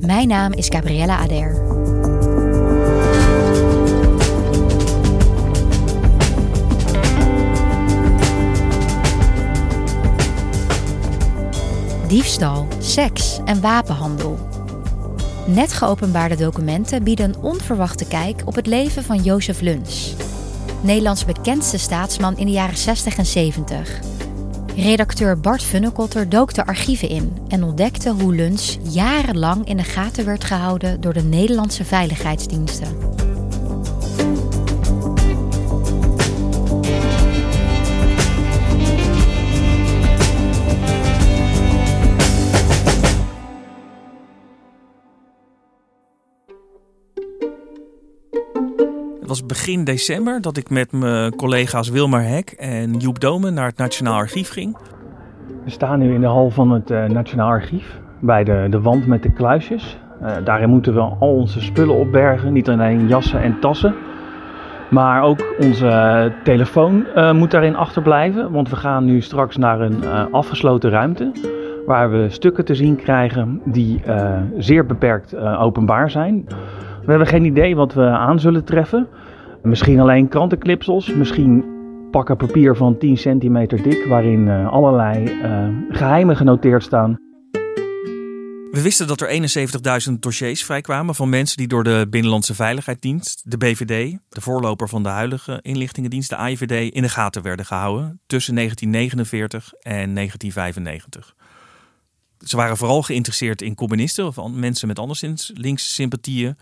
Mijn naam is Gabriella Ader. Diefstal, seks en wapenhandel. Net geopenbaarde documenten bieden een onverwachte kijk op het leven van Jozef Luns. Nederlands bekendste staatsman in de jaren 60 en 70. Redacteur Bart Funnekotter dook de archieven in en ontdekte hoe Luns jarenlang in de gaten werd gehouden door de Nederlandse veiligheidsdiensten. Was begin december dat ik met mijn collega's Wilmar Hek en Joep Domen naar het Nationaal Archief ging. We staan nu in de hal van het uh, Nationaal Archief, bij de, de wand met de kluisjes. Uh, daarin moeten we al onze spullen opbergen, niet alleen jassen en tassen. Maar ook onze telefoon uh, moet daarin achterblijven, want we gaan nu straks naar een afgesloten ruimte. Waar we stukken te zien krijgen die zeer beperkt openbaar zijn. We hebben geen idee wat we aan zullen treffen. Misschien alleen krantenclipsels, misschien pakken papier van 10 centimeter dik, waarin uh, allerlei uh, geheimen genoteerd staan. We wisten dat er 71.000 dossiers vrijkwamen van mensen die door de Binnenlandse Veiligheidsdienst, de BVD, de voorloper van de huidige inlichtingendienst, de AIVD, in de gaten werden gehouden tussen 1949 en 1995. Ze waren vooral geïnteresseerd in communisten of mensen met anderszins linkse sympathieën.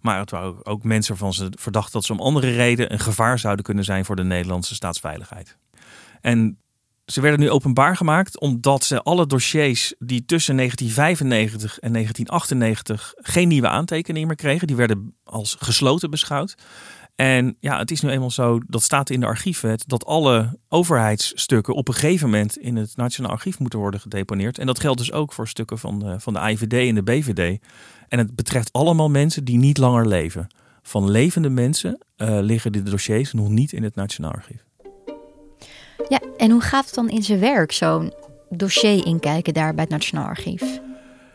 Maar het waren ook mensen van ze verdacht dat ze om andere redenen een gevaar zouden kunnen zijn voor de Nederlandse staatsveiligheid. En ze werden nu openbaar gemaakt omdat ze alle dossiers die tussen 1995 en 1998 geen nieuwe aantekeningen meer kregen, die werden als gesloten beschouwd. En ja, het is nu eenmaal zo, dat staat in de archiefwet, dat alle overheidsstukken op een gegeven moment in het Nationaal Archief moeten worden gedeponeerd. En dat geldt dus ook voor stukken van de, van de IVD en de BVD. En het betreft allemaal mensen die niet langer leven. Van levende mensen uh, liggen de dossiers nog niet in het Nationaal Archief. Ja, en hoe gaat het dan in zijn werk, zo'n dossier inkijken daar bij het Nationaal Archief?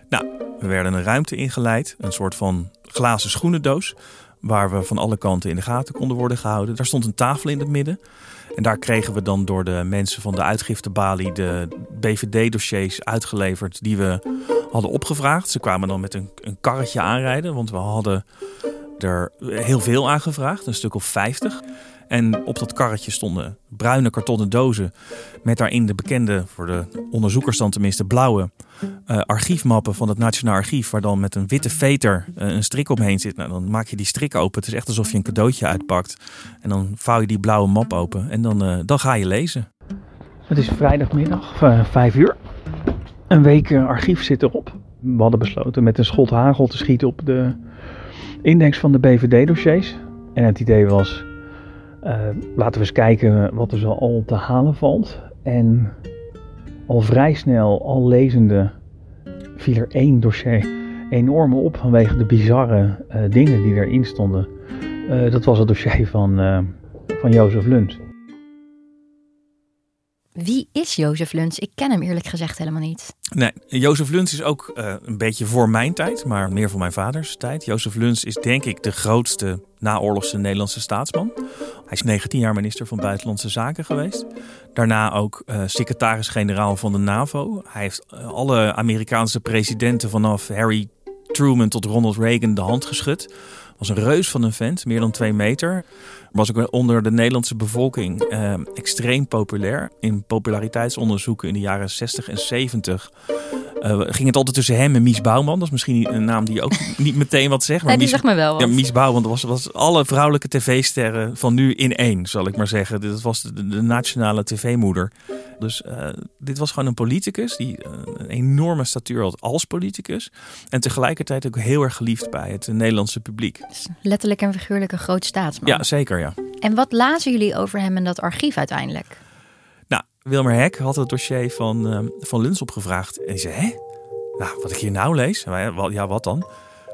Nou, we werden een ruimte ingeleid, een soort van glazen schoenendoos waar we van alle kanten in de gaten konden worden gehouden. Daar stond een tafel in het midden. En daar kregen we dan door de mensen van de uitgiftebalie de BVD-dossiers uitgeleverd die we hadden opgevraagd. Ze kwamen dan met een, een karretje aanrijden, want we hadden er heel veel aangevraagd, een stuk of 50. En op dat karretje stonden bruine kartonnen dozen met daarin de bekende, voor de onderzoekers dan tenminste, blauwe uh, archiefmappen van het Nationaal Archief. Waar dan met een witte veter uh, een strik omheen zit. Nou, dan maak je die strik open. Het is echt alsof je een cadeautje uitpakt. En dan vouw je die blauwe map open en dan, uh, dan ga je lezen. Het is vrijdagmiddag, vijf uur. Een week archief zit erop. We hadden besloten met een schot hagel te schieten op de index van de BVD-dossiers. En het idee was, laten we eens kijken wat er zo al te halen valt. En al vrij snel, al lezende, viel er één dossier enorm op vanwege de bizarre uh, dingen die erin stonden. Uh, dat was het dossier van, van Jozef Luns. Wie is Jozef Luns? Ik ken hem eerlijk gezegd helemaal niet. Nee, Jozef Luns is ook uh, een beetje voor mijn tijd, maar meer voor mijn vaders tijd. Jozef Luns is denk ik de grootste naoorlogse Nederlandse staatsman. Hij is 19 jaar minister van Buitenlandse Zaken geweest. Daarna ook uh, secretaris-generaal van de NAVO. Hij heeft uh, alle Amerikaanse presidenten vanaf Harry Truman tot Ronald Reagan de hand geschud. Was een reus van een vent, meer dan twee meter. Was ook onder de Nederlandse bevolking eh, extreem populair. In populariteitsonderzoeken in de jaren 60 en 70 uh, ging het altijd tussen hem en Mies Bouwman. Dat is misschien een naam die je ook niet meteen wat zegt. Maar nee, die Mies, zegt me wel wat. Ja, Mies Bouwman was, was alle vrouwelijke tv-sterren van nu in één, zal ik maar zeggen. Dit was de, de nationale tv-moeder. Dus uh, dit was gewoon een politicus die uh, een enorme statuur had als politicus. En tegelijkertijd ook heel erg geliefd bij het Nederlandse publiek. Dus letterlijk en figuurlijk een groot staatsman. Ja, zeker ja. En wat lazen jullie over hem in dat archief uiteindelijk? Wilmer Hek had het dossier van, uh, van Luns opgevraagd. En hij zei, hè? Nou, wat ik hier nou lees? Ja, wat dan?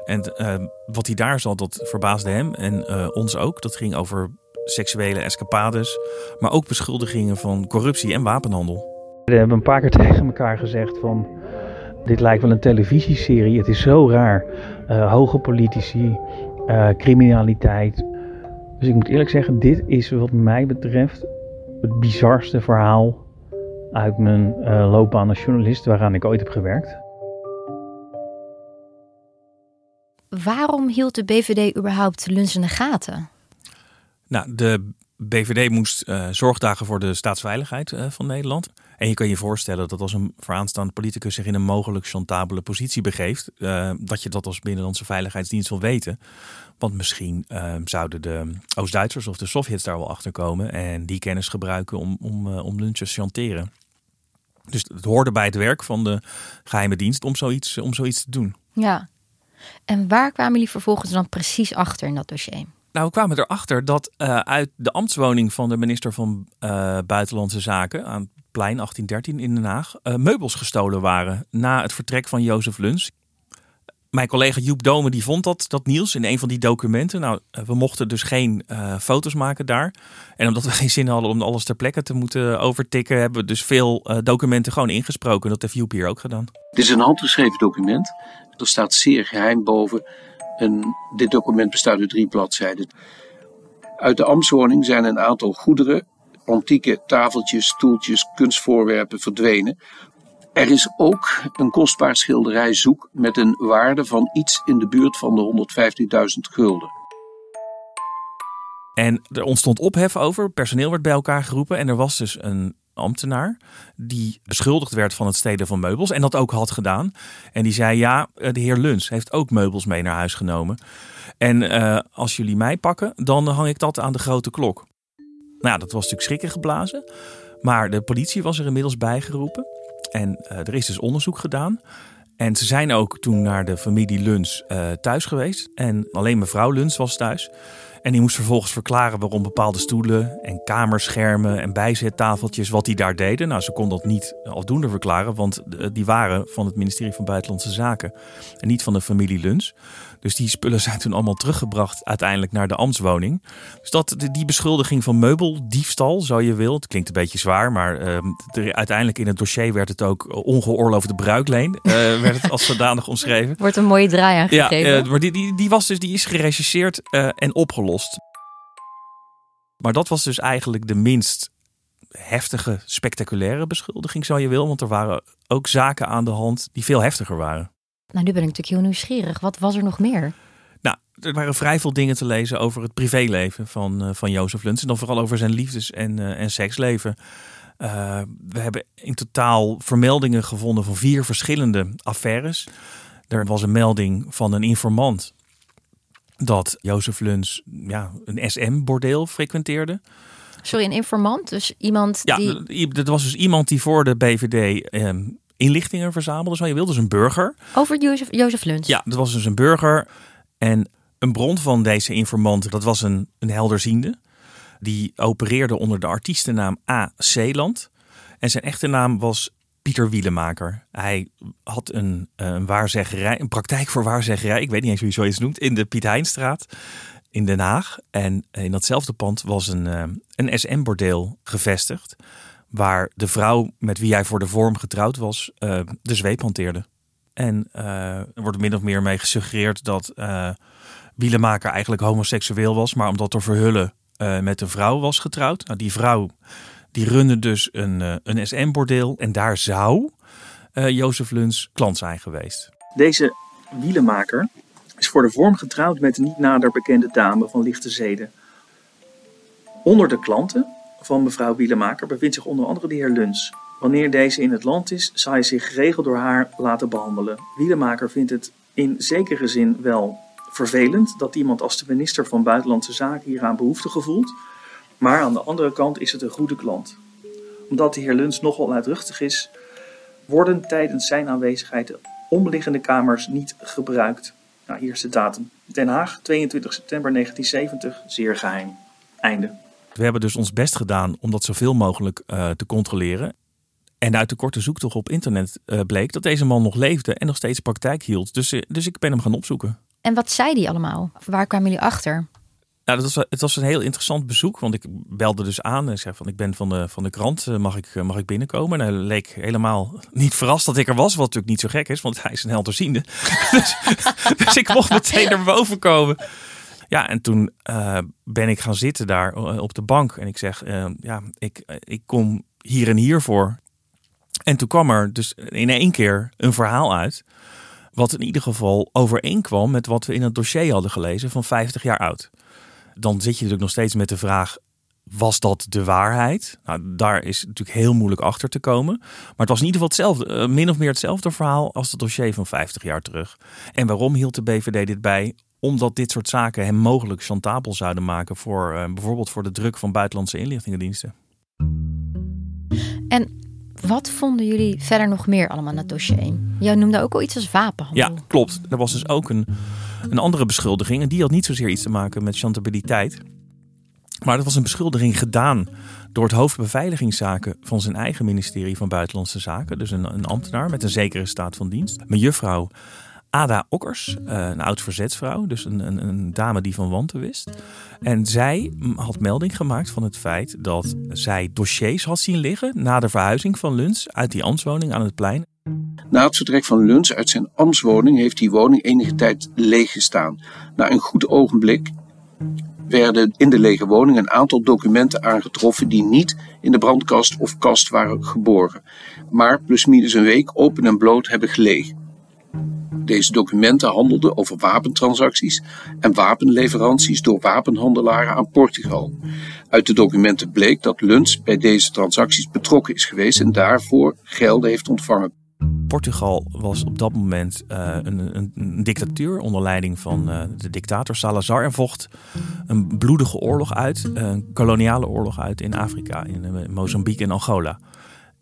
En uh, wat hij daar zat, dat verbaasde hem en uh, ons ook. Dat ging over seksuele escapades, maar ook beschuldigingen van corruptie en wapenhandel. We hebben een paar keer tegen elkaar gezegd van... dit lijkt wel een televisieserie, het is zo raar. hoge politici, criminaliteit. Dus ik moet eerlijk zeggen, dit is wat mij betreft het bizarste verhaal uit mijn uh, loopbaan als journalist waaraan ik ooit heb gewerkt. Waarom hield de BVD überhaupt Luns in de gaten? Nou, de BVD moest uh, zorg dragen voor de staatsveiligheid uh, van Nederland. En je kan je voorstellen dat als een vooraanstaande politicus zich in een mogelijk chantabele positie begeeft, uh, dat je dat als Binnenlandse Veiligheidsdienst wil weten. Want misschien zouden de Oost-Duitsers of de Sovjets daar wel achter komen en die kennis gebruiken om, om, om lunch te chanteren. Dus het hoorde bij het werk van de geheime dienst om zoiets, om zoiets te doen. Ja. En waar kwamen jullie vervolgens dan precies achter in dat dossier? Nou, we kwamen erachter dat uh, uit de ambtswoning van de minister van uh, Buitenlandse Zaken aan het plein 1813 in Den Haag uh, meubels gestolen waren na het vertrek van Jozef Luns mijn collega Joep Domen die vond dat, dat Niels in een van die documenten. Nou, eh, we mochten dus geen uh, foto's maken daar. En omdat we geen zin hadden om alles ter plekke te moeten overtikken, hebben we dus veel uh, documenten gewoon ingesproken. Dat heeft Joep hier ook gedaan. Dit is een handgeschreven document. Er staat zeer geheim boven. En dit document bestaat uit drie bladzijden. Uit de ambtswoning zijn een aantal goederen, antieke tafeltjes, stoeltjes, kunstvoorwerpen verdwenen. Er is ook een kostbaar schilderij zoek met een waarde van iets in de buurt van de 115.000 gulden. En er ontstond ophef over, personeel werd bij elkaar geroepen en er was dus een ambtenaar die beschuldigd werd van het stelen van meubels en dat ook had gedaan. En die zei ja, de heer Luns heeft ook meubels mee naar huis genomen. En uh, als jullie mij pakken, dan hang ik dat aan de grote klok. Nou, dat was natuurlijk schrikken geblazen. Maar de politie was er inmiddels bijgeroepen. En uh, er is dus onderzoek gedaan. En ze zijn ook toen naar de familie Luns uh, thuis geweest. En alleen mevrouw Luns was thuis. En die moest vervolgens verklaren waarom bepaalde stoelen en kamerschermen en bijzettafeltjes, wat die daar deden. Nou, ze kon dat niet afdoende verklaren, want die waren van het ministerie van Buitenlandse Zaken en niet van de familie Luns. Dus die spullen zijn toen allemaal teruggebracht uiteindelijk naar de ambtswoning. Dus dat, die beschuldiging van meubeldiefstal, zo je wilt, het klinkt een beetje zwaar, maar uh, uiteindelijk in het dossier werd het ook ongeoorloofde bruikleen, uh, werd het als zodanig omschreven. Wordt een mooie draai aangegeven. Ja, uh, maar die, die, die, was dus, die is gerechercheerd en opgelost. Maar dat was dus eigenlijk de minst heftige, spectaculaire beschuldiging, zo je wil. Want er waren ook zaken aan de hand die veel heftiger waren. Nou, nu ben ik natuurlijk heel nieuwsgierig. Wat was er nog meer? Nou, er waren vrij veel dingen te lezen over het privéleven van, uh, van Jozef Luns. En dan vooral over zijn liefdes- en, uh, en seksleven. Uh, we hebben in totaal vermeldingen gevonden van vier verschillende affaires. Er was een melding van een informant dat Jozef Luns ja, een SM-bordeel frequenteerde. Sorry, een informant? Dus iemand die... Ja, dat was dus iemand die voor de BVD eh, inlichtingen verzamelde, zo je wil. Dus een burger. Over Jozef, Jozef Luns? Ja, dat was dus een burger. En een bron van deze informant, dat was een, een helderziende. Die opereerde onder de artiestennaam A. Zeeland. En zijn echte naam was Pieter Wielemaker. Hij had een, een waarzeggerij, een praktijk voor waarzeggerij. Ik weet niet eens hoe je zoiets noemt. In de Piet Heinstraat in Den Haag. En in datzelfde pand was een, eh, een SM-bordeel gevestigd waar de vrouw met wie hij voor de vorm getrouwd was, uh, de zweep hanteerde. En er wordt min of meer mee gesuggereerd dat uh, Wielemaker eigenlijk homoseksueel was, maar omdat er verhullen met een vrouw was getrouwd. Nou, die vrouw die runde dus een, een SM-bordeel en daar zou Jozef Luns klant zijn geweest. Deze Wielemaker is voor de vorm getrouwd met een niet nader bekende dame van lichte zeden. Onder de klanten van mevrouw Wielemaker bevindt zich onder andere de heer Luns. Wanneer deze in het land is, zal hij zich geregeld door haar laten behandelen. Wielemaker vindt het in zekere zin wel vervelend dat iemand als de minister van Buitenlandse Zaken hieraan behoefte gevoelt. Maar aan de andere kant is het een goede klant. Omdat de heer Luns nogal luidruchtig is, worden tijdens zijn aanwezigheid de omliggende kamers niet gebruikt. Nou, hier is de datum. Den Haag, 22 september 1970, zeer geheim. Einde. We hebben dus ons best gedaan om dat zoveel mogelijk uh, te controleren. En uit de korte zoektocht op internet uh, bleek dat deze man nog leefde en nog steeds praktijk hield. Dus, uh, dus ik ben hem gaan opzoeken. En wat zei die allemaal? Waar kwamen jullie achter? Nou, dat was, het was een heel interessant bezoek, want ik belde dus aan en zei van ik ben van de, van de krant, mag ik, mag ik binnenkomen? En hij leek helemaal niet verrast dat ik er was, wat natuurlijk niet zo gek is, want hij is een helderziende. dus, dus ik mocht meteen naar boven komen. Ja, en toen uh, ben ik gaan zitten daar op de bank en ik zeg, ja, ik, ik kom hier en hier voor. En toen kwam er dus in één keer een verhaal uit, wat in ieder geval overeenkwam met wat we in het dossier hadden gelezen van 50 jaar oud. Dan zit je natuurlijk nog steeds met de vraag, was dat de waarheid? Nou, daar is natuurlijk heel moeilijk achter te komen. Maar het was in ieder geval hetzelfde, min of meer hetzelfde verhaal als het dossier van 50 jaar terug. En waarom hield de BVD dit bij? Omdat dit soort zaken hem mogelijk chantabel zouden maken voor uh, bijvoorbeeld voor de druk van buitenlandse inlichtingendiensten. En wat vonden jullie verder nog meer allemaal in het dossier? Jij noemde ook al iets als wapenhandel. Ja, klopt. Er was dus ook een, een andere beschuldiging. En die had niet zozeer iets te maken met chantabiliteit. Maar dat was een beschuldiging gedaan door het hoofd beveiligingszaken van zijn eigen ministerie van Buitenlandse Zaken. Dus een, een ambtenaar met een zekere staat van dienst. Mejuffrouw Ada Okkers, een oud verzetsvrouw, dus een, een, een, dame die van wanten wist. En zij had melding gemaakt van het feit dat zij dossiers had zien liggen na de verhuizing van Luns uit die ambtswoning aan het plein. Na het vertrek van Luns uit zijn ambtswoning heeft die woning enige tijd leeg gestaan. Na een goed ogenblik werden in de lege woning een aantal documenten aangetroffen die niet in de brandkast of kast waren geborgen, maar plusminus een week open en bloot hebben gelegen. Deze documenten handelden over wapentransacties en wapenleveranties door wapenhandelaren aan Portugal. Uit de documenten bleek dat Luns bij deze transacties betrokken is geweest en daarvoor gelden heeft ontvangen. Portugal was op dat moment uh, een, een, dictatuur onder leiding van uh, de dictator Salazar en vocht een bloedige oorlog uit, een koloniale oorlog uit in Afrika, in uh, Mozambique en Angola.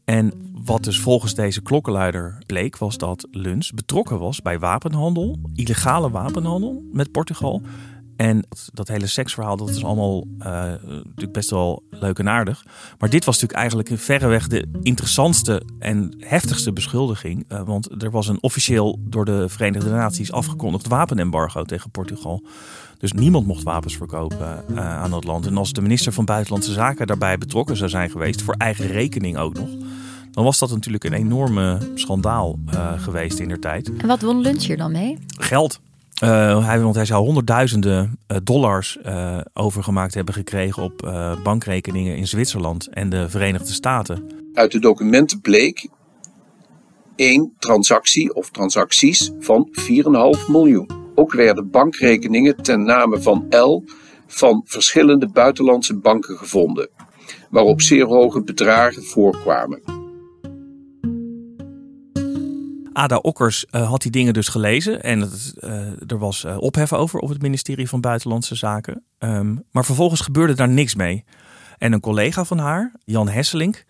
En wat dus volgens deze klokkenluider bleek, was dat Luns betrokken was bij wapenhandel, illegale wapenhandel met Portugal. En dat hele seksverhaal, dat is allemaal uh, natuurlijk best wel leuk en aardig. Maar dit was natuurlijk eigenlijk verreweg de interessantste en heftigste beschuldiging. Uh, want er was een officieel door de Verenigde Naties afgekondigd wapenembargo tegen Portugal. Dus niemand mocht wapens verkopen uh, aan dat land. En als de minister van Buitenlandse Zaken daarbij betrokken zou zijn geweest, voor eigen rekening ook nog dan was dat natuurlijk een enorme schandaal geweest in der tijd. En wat won Luns hier dan mee? Geld. Uh, hij, want hij zou honderdduizenden uh, dollars overgemaakt hebben gekregen op bankrekeningen in Zwitserland en de Verenigde Staten. Uit de documenten bleek één transactie of transacties van 4,5 miljoen. Ook werden bankrekeningen ten name van L van verschillende buitenlandse banken gevonden, waarop zeer hoge bedragen voorkwamen. Ada Okkers uh, had die dingen dus gelezen en het, uh, er was uh, ophef over op het ministerie van Buitenlandse Zaken. Um, maar vervolgens gebeurde daar niks mee. En een collega van haar, Jan Hesselink,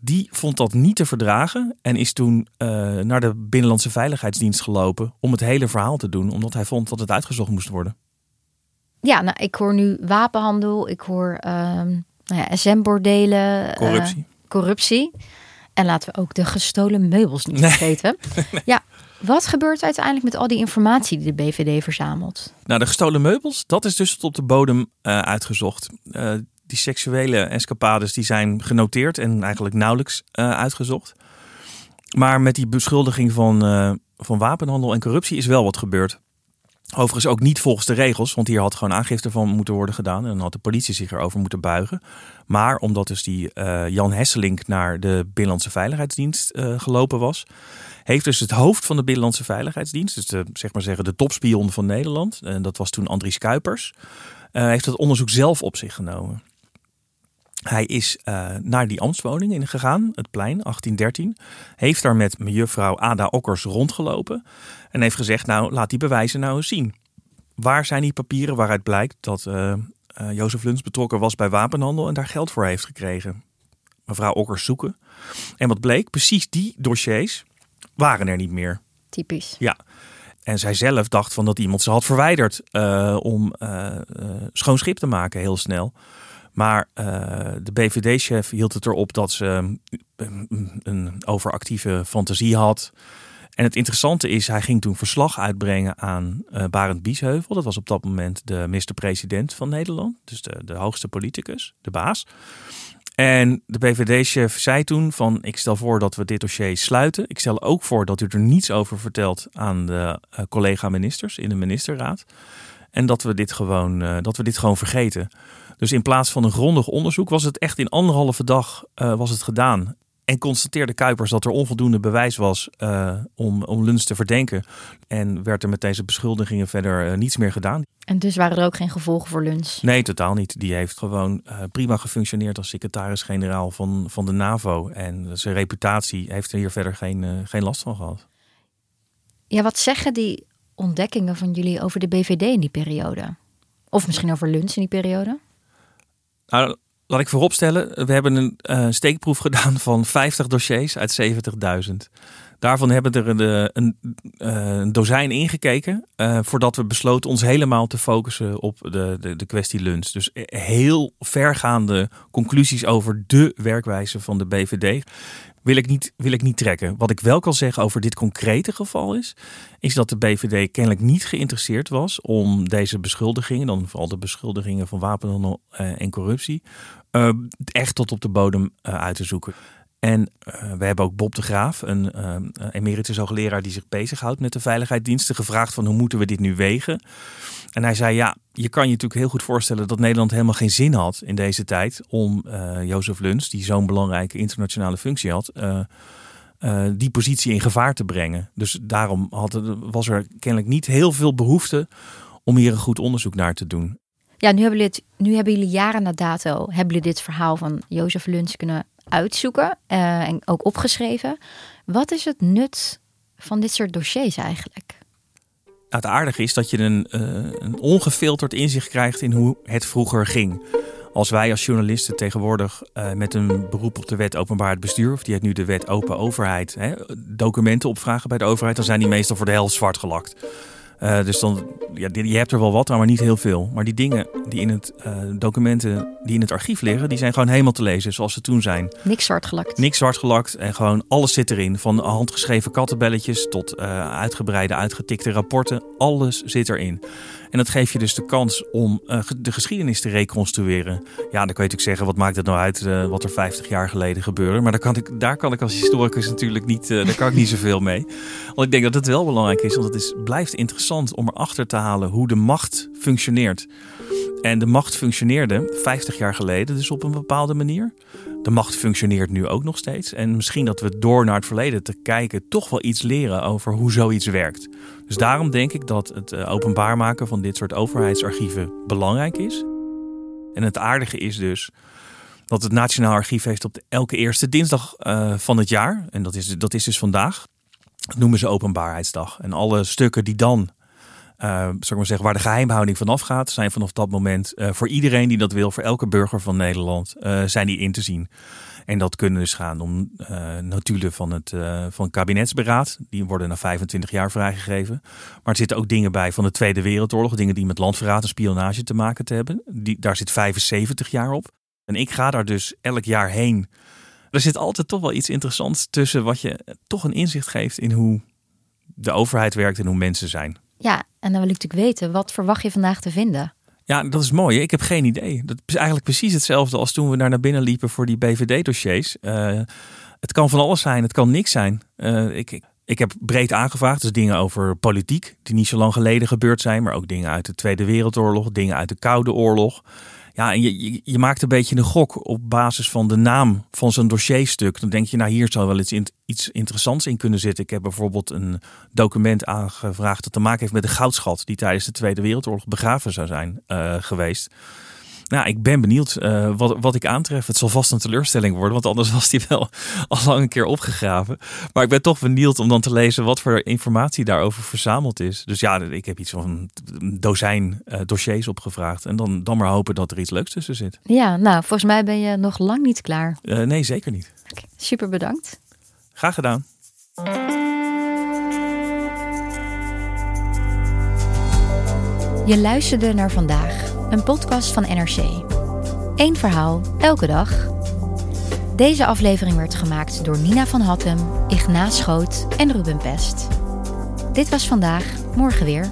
die vond dat niet te verdragen en is toen naar de Binnenlandse Veiligheidsdienst gelopen om het hele verhaal te doen, omdat hij vond dat het uitgezocht moest worden. Ja, nou, ik hoor nu wapenhandel, ik hoor um, nou ja, SM-bordelen, corruptie. corruptie. En laten we ook de gestolen meubels niet vergeten. nee. Ja, wat gebeurt uiteindelijk met al die informatie die de BVD verzamelt? Nou, de gestolen meubels, dat is dus tot op de bodem uh, uitgezocht. Uh, die seksuele escapades die zijn genoteerd en eigenlijk nauwelijks uh, uitgezocht. Maar met die beschuldiging van, van wapenhandel en corruptie is wel wat gebeurd. Overigens ook niet volgens de regels, want hier had gewoon aangifte van moeten worden gedaan. En dan had de politie zich erover moeten buigen. Maar omdat dus die uh, Jan Hesselink naar de Binnenlandse Veiligheidsdienst uh, gelopen was, heeft dus het hoofd van de Binnenlandse Veiligheidsdienst, dus de, zeg maar zeggen de topspion van Nederland, en dat was toen Andries Kuipers, uh, heeft het onderzoek zelf op zich genomen. Hij is naar die ambtswoning in gegaan, het plein 1813. Heeft daar met mejuffrouw Ada Okkers rondgelopen. En heeft gezegd, nou laat die bewijzen nou eens zien. Waar zijn die papieren waaruit blijkt dat uh, uh, Jozef Luns betrokken was bij wapenhandel en daar geld voor heeft gekregen? Mevrouw Okkers zoeken. En wat bleek, precies die dossiers waren er niet meer. Typisch. Ja. En zij zelf dacht van dat iemand ze had verwijderd om schoon schip te maken heel snel. Maar uh, de BVD-chef hield het erop dat ze een overactieve fantasie had. En het interessante is, hij ging toen verslag uitbrengen aan uh, Barend Biesheuvel. Dat was op dat moment de minister-president van Nederland. Dus de, de hoogste politicus, de baas. En de BVD-chef zei toen van, ik stel voor dat we dit dossier sluiten. Ik stel ook voor dat u er niets over vertelt aan de uh, collega-ministers in de ministerraad. En dat we dit gewoon, uh, dat we dit gewoon vergeten. Dus in plaats van een grondig onderzoek was het echt in anderhalve dag was het gedaan. En constateerde Kuipers dat er onvoldoende bewijs was uh, om, om Luns te verdenken. En werd er met deze beschuldigingen verder uh, niets meer gedaan. En dus waren er ook geen gevolgen voor Luns? Nee, totaal niet. Die heeft gewoon prima gefunctioneerd als secretaris-generaal van, van de NAVO. En zijn reputatie heeft er hier verder geen, geen last van gehad. Ja, wat zeggen die ontdekkingen van jullie over de BVD in die periode? Of misschien over Luns in die periode? Nou, laat ik vooropstellen, we hebben een uh, steekproef gedaan van 50 dossiers uit 70.000. Daarvan hebben er een, een, een dozijn ingekeken uh, voordat we besloten ons helemaal te focussen op de, de, de kwestie lunch. Dus heel vergaande conclusies over de werkwijze van de BVD wil ik, niet, wil ik niet trekken. Wat ik wel kan zeggen over dit concrete geval is, is dat de BVD kennelijk niet geïnteresseerd was om deze beschuldigingen, dan vooral de beschuldigingen van wapenhandel en corruptie, echt tot op de bodem uit te zoeken. En we hebben ook Bob de Graaf, een emeritus hoogleraar die zich bezighoudt met de veiligheidsdiensten, gevraagd van hoe moeten we dit nu wegen. En hij zei ja, je kan je natuurlijk heel goed voorstellen dat Nederland helemaal geen zin had in deze tijd om uh, Jozef Luns, die zo'n belangrijke internationale functie had, die positie in gevaar te brengen. Dus daarom had, was er kennelijk niet heel veel behoefte om hier een goed onderzoek naar te doen. Ja, nu hebben, jullie nu hebben jullie jaren na dato hebben jullie dit verhaal van Jozef Luns kunnen uitzoeken en ook opgeschreven. Wat is het nut van dit soort dossiers eigenlijk? Nou, het aardige is dat je een, uh, een ongefilterd inzicht krijgt in hoe het vroeger ging. Als wij als journalisten tegenwoordig uh, met een beroep op de wet openbaar bestuur, of die heet nu de wet open overheid, hè, documenten opvragen bij de overheid, dan zijn die meestal voor de helft zwart gelakt. Uh, dus dan, ja, je hebt er wel wat aan, maar niet heel veel. Maar die dingen die in het uh, documenten die in het archief liggen, die zijn gewoon helemaal te lezen zoals ze toen zijn. Niks zwart gelakt. Niks zwart gelakt en gewoon alles zit erin. Van handgeschreven kattenbelletjes tot uh, uitgebreide, uitgetikte rapporten. Alles zit erin. En dat geeft je dus de kans om uh, de geschiedenis te reconstrueren. Ja, dan kan je natuurlijk zeggen, wat maakt het nou uit uh, wat er 50 jaar geleden gebeurde. Maar daar kan ik, daar kan ik als historicus natuurlijk niet, uh, daar kan ik niet zoveel mee. Want ik denk dat het wel belangrijk is, want het is, blijft interessant om erachter te halen hoe de macht functioneert. En de macht functioneerde 50 jaar geleden dus op een bepaalde manier. De macht functioneert nu ook nog steeds. En misschien dat we door naar het verleden te kijken toch wel iets leren over hoe zoiets werkt. Dus daarom denk ik dat het openbaar maken van dit soort overheidsarchieven belangrijk is. En het aardige is dus dat het Nationaal Archief heeft op elke eerste dinsdag uh, van het jaar, en dat is, dat is dus vandaag, dat noemen ze Openbaarheidsdag. En alle stukken die dan uh, ik maar zeggen, waar de geheimhouding vanaf gaat, zijn vanaf dat moment uh, voor iedereen die dat wil, voor elke burger van Nederland, uh, zijn die in te zien. En dat kunnen dus gaan om notulen van het, van kabinetsberaad. Die worden na 25 jaar vrijgegeven. Maar er zitten ook dingen bij van de Tweede Wereldoorlog. Dingen die met landverraad en spionage te maken te hebben. Die, daar zit 75 jaar op. En ik ga daar dus elk jaar heen. Er zit altijd toch wel iets interessants tussen wat je toch een inzicht geeft in hoe de overheid werkt en hoe mensen zijn. Ja, en dan wil ik natuurlijk weten, wat verwacht je vandaag te vinden? Ja, dat is mooi. Ik heb geen idee. Dat is eigenlijk precies hetzelfde als toen we daar naar binnen liepen voor die BVD-dossiers. Uh, het kan van alles zijn, het kan niks zijn. Uh, ik, Ik heb breed aangevraagd, dus dingen over politiek, die niet zo lang geleden gebeurd zijn, maar ook dingen uit de Tweede Wereldoorlog, dingen uit de Koude Oorlog. Ja, en je, je, maakt een beetje een gok op basis van de naam van zo'n dossierstuk. Dan denk je, nou hier zou wel iets, iets interessants in kunnen zitten. Ik heb bijvoorbeeld een document aangevraagd dat te maken heeft met de goudschat die tijdens de Tweede Wereldoorlog begraven zou zijn uh, geweest. Nou, ik ben benieuwd uh, wat, wat ik aantref. Het zal vast een teleurstelling worden, want anders was die wel al lang een keer opgegraven. Maar ik ben toch benieuwd om dan te lezen wat voor informatie daarover verzameld is. Dus ja, ik heb iets van een dozijn uh, dossiers opgevraagd. En dan, dan maar hopen dat er iets leuks tussen zit. Ja, nou, volgens mij ben je nog lang niet klaar. Uh, nee, zeker niet. Okay, super bedankt. Graag gedaan. Je luisterde naar vandaag een podcast van NRC. Eén verhaal, elke dag. Deze aflevering werd gemaakt door Nina van Hattem, Ignaas Schoot en Ruben Pest. Dit was vandaag, morgen weer.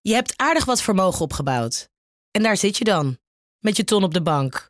Je hebt aardig wat vermogen opgebouwd. En daar zit je dan, met je ton op de bank.